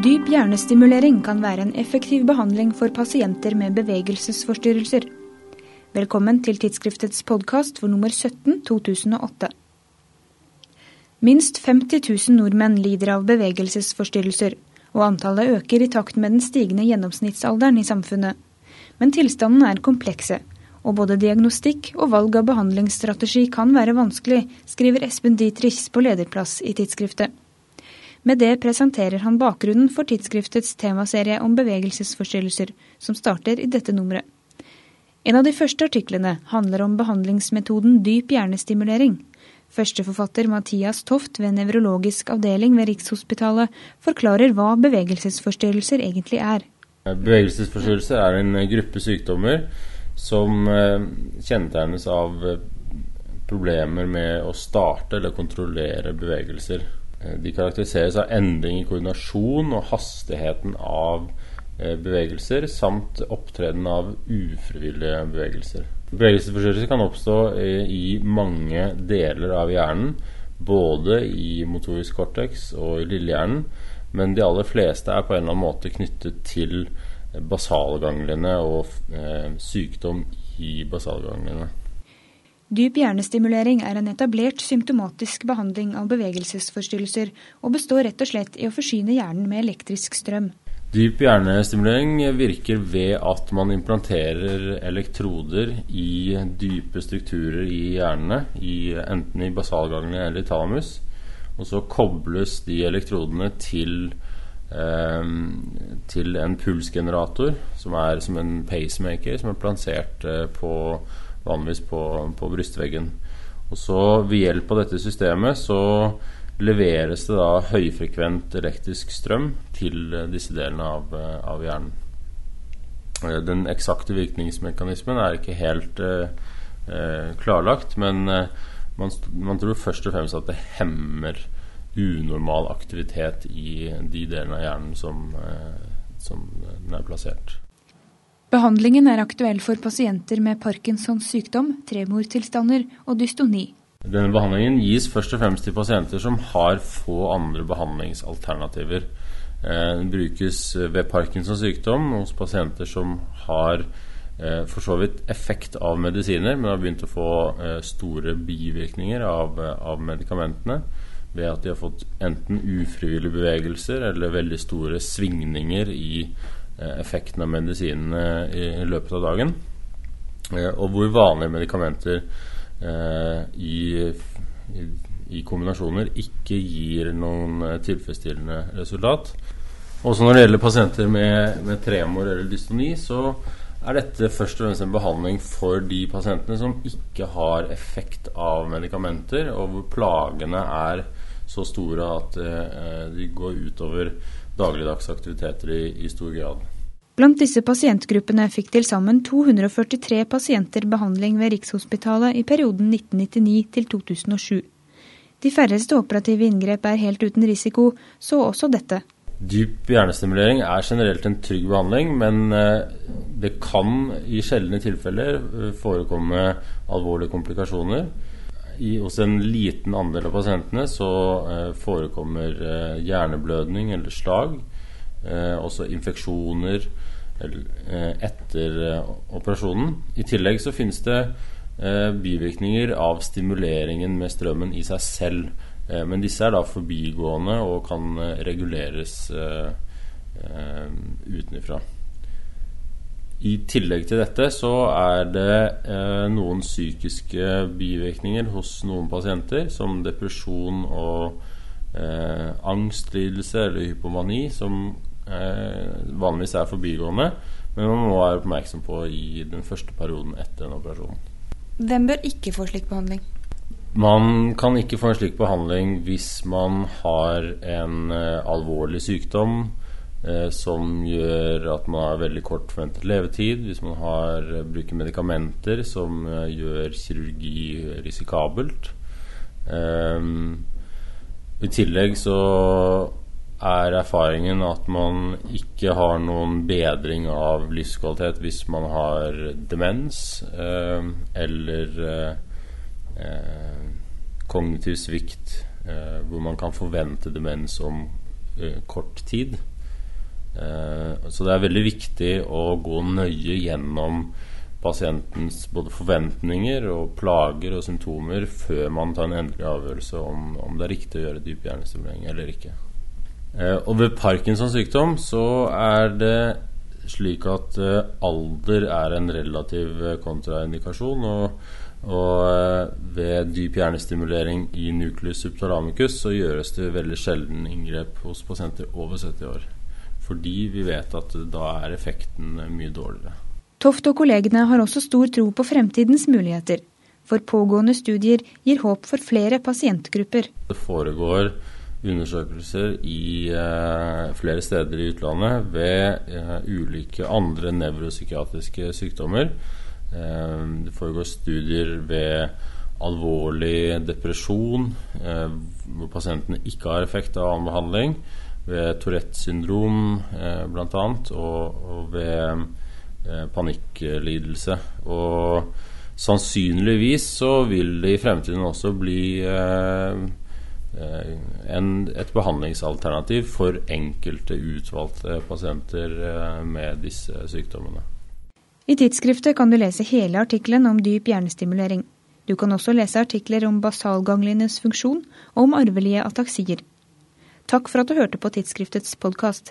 Dyp hjernestimulering kan være en effektiv behandling for pasienter med bevegelsesforstyrrelser. Velkommen til tidsskriftets podkast for nummer 17 2008. Minst 50 000 nordmenn lider av bevegelsesforstyrrelser, og antallet øker i takt med den stigende gjennomsnittsalderen i samfunnet. Men tilstanden er komplekse, og både diagnostikk og valg av behandlingsstrategi kan være vanskelig, skriver Espen Dietrichs på lederplass i tidsskriftet. Med det presenterer han bakgrunnen for tidsskriftets temaserie om bevegelsesforstyrrelser, som starter i dette nummeret. En av de første artiklene handler om behandlingsmetoden dyp hjernestimulering. Førsteforfatter Mathias Toft ved nevrologisk avdeling ved Rikshospitalet forklarer hva bevegelsesforstyrrelser egentlig er. Bevegelsesforstyrrelser er en gruppe sykdommer som eh, kjennetegnes av problemer med å starte eller kontrollere bevegelser. Eh, de karakteriseres av endring i koordinasjon og hastigheten av eh, bevegelser, samt opptreden av ufrivillige bevegelser. Bevegelsesforstyrrelser kan oppstå i mange deler av hjernen, både i motorisk cortex og i lillehjernen, men de aller fleste er på en eller annen måte knyttet til basalganglene og eh, sykdom i basalganglene. Dyp hjernestimulering er en etablert symptomatisk behandling av bevegelsesforstyrrelser, og består rett og slett i å forsyne hjernen med elektrisk strøm. Dyp hjernestimulering virker ved at man implanterer elektroder i dype strukturer i hjernene, i, enten i basalgangene eller i talamus. Og så kobles de elektrodene til, eh, til en pulsgenerator, som er som en pacemaker, som er plassert eh, på vanligvis på, på brystveggen. Og så Ved hjelp av dette systemet så leveres det da høyfrekvent elektrisk strøm til eh, disse delene av, eh, av hjernen. Eh, den eksakte virkningsmekanismen er ikke helt eh, klarlagt, men man, man, tror først og fremst at det hemmer unormal aktivitet i de delene av hjernen som, eh, som den er plassert. Behandlingen er aktuell for pasienter med Parkinsons sykdom, tremortilstander og dystoni. Denne behandlingen gis først og fremst til pasienter som har få andre behandlingsalternativer. Eh, den brukes ved Parkinsons sykdom hos pasienter som har eh, for så vidt effekt av medisiner, men har begynt å få eh, store bivirkninger av, av medikamentene ved at de har fått enten ufrivillige bevegelser eller veldig store svingninger i Eh, effekten av medisinene i, i løpet av dagen. Eh, og hvor vanlige medikamenter eh, i, i, i, kombinasjoner ikke gir noen tilfredsstillende resultat. Også når det gjelder pasienter med, med tremor eller dystoni, så er dette først og fremst en behandling for de pasientene som ikke har effekt av medikamenter, og hvor plagene er så store at eh, de går utover dagligdags aktiviteter i, i stor grad. Blant disse pasientgruppene fikk til sammen 243 pasienter behandling ved Rikshospitalet i perioden 1999 til 2007. De færreste operative inngrep er helt uten risiko, så også dette. Dyp hjernestimulering er generelt en trygg behandling, men eh, det kan i sjeldne tilfeller eh, forekomme alvorlige komplikasjoner. I, hos en liten andel av pasientene så eh, forekommer hjerneblødning eller slag. også infeksjoner Eh, etter eh, operasjonen. I tillegg så finnes det eh, bivirkninger av stimuleringen med strømmen i seg selv. Men disse er da forbigående og kan reguleres utenfra. I tillegg til dette så er det eh, noen psykiske bivirkninger hos noen pasienter, som depresjon og eh, angstlidelse eller hypomani, som Eh, vanligvis er forbigående, men man må være oppmerksom på i den første perioden etter en operasjon. Hvem bør ikke få slik behandling? Man kan ikke få en slik behandling hvis man har en uh, alvorlig sykdom som gjør at man har veldig kort forventet levetid, hvis man har, uh, bruker medikamenter som gjør kirurgi risikabelt. I tillegg så er erfaringen at man ikke har noen bedring av livskvalitet hvis man har demens um, eller uh, eh kognitiv svikt, uh, hvor man kan forvente demens om eh, kort tid. Så det er veldig viktig å gå nøye gjennom pasientens både forventninger og plager og symptomer før man tar en endelig avgjørelse om, om det er riktig å gjøre dyp hjernestimulering eller ikke. Eh, og ved Parkinsons sykdom så er det slik at eh, alder er en relativ eh, kontraindikasjon. Og, og eh, ved dyp hjernestimulering i nucleus subtalamicus så gjøres det veldig sjelden inngrep hos pasienter over 70 år. Fordi vi vet at da er effekten mye dårligere. Toft og kollegene har også stor tro på fremtidens muligheter, for pågående studier gir håp for flere pasientgrupper. Det foregår undersøkelser i uh, flere steder i utlandet ved uh, ulike andre nevropsykiatriske sykdommer. Uh, det foregår studier ved alvorlig depresjon, hvor pasientene ikke har effekt av annen behandling. Ved Tourettes syndrom eh, bl.a. Og, og ved Eh, panikklidelse. Og sannsynligvis så vil det i fremtiden også bli eh, eh, en, et behandlingsalternativ for enkelte utvalgte pasienter med disse sykdommene. I tidsskriftet kan du lese hele artikkelen om dyp hjernestimulering. Du kan også lese artikler om basalganglienes funksjon og om arvelige ataksier. Takk for at du hørte på tidsskriftets podkast.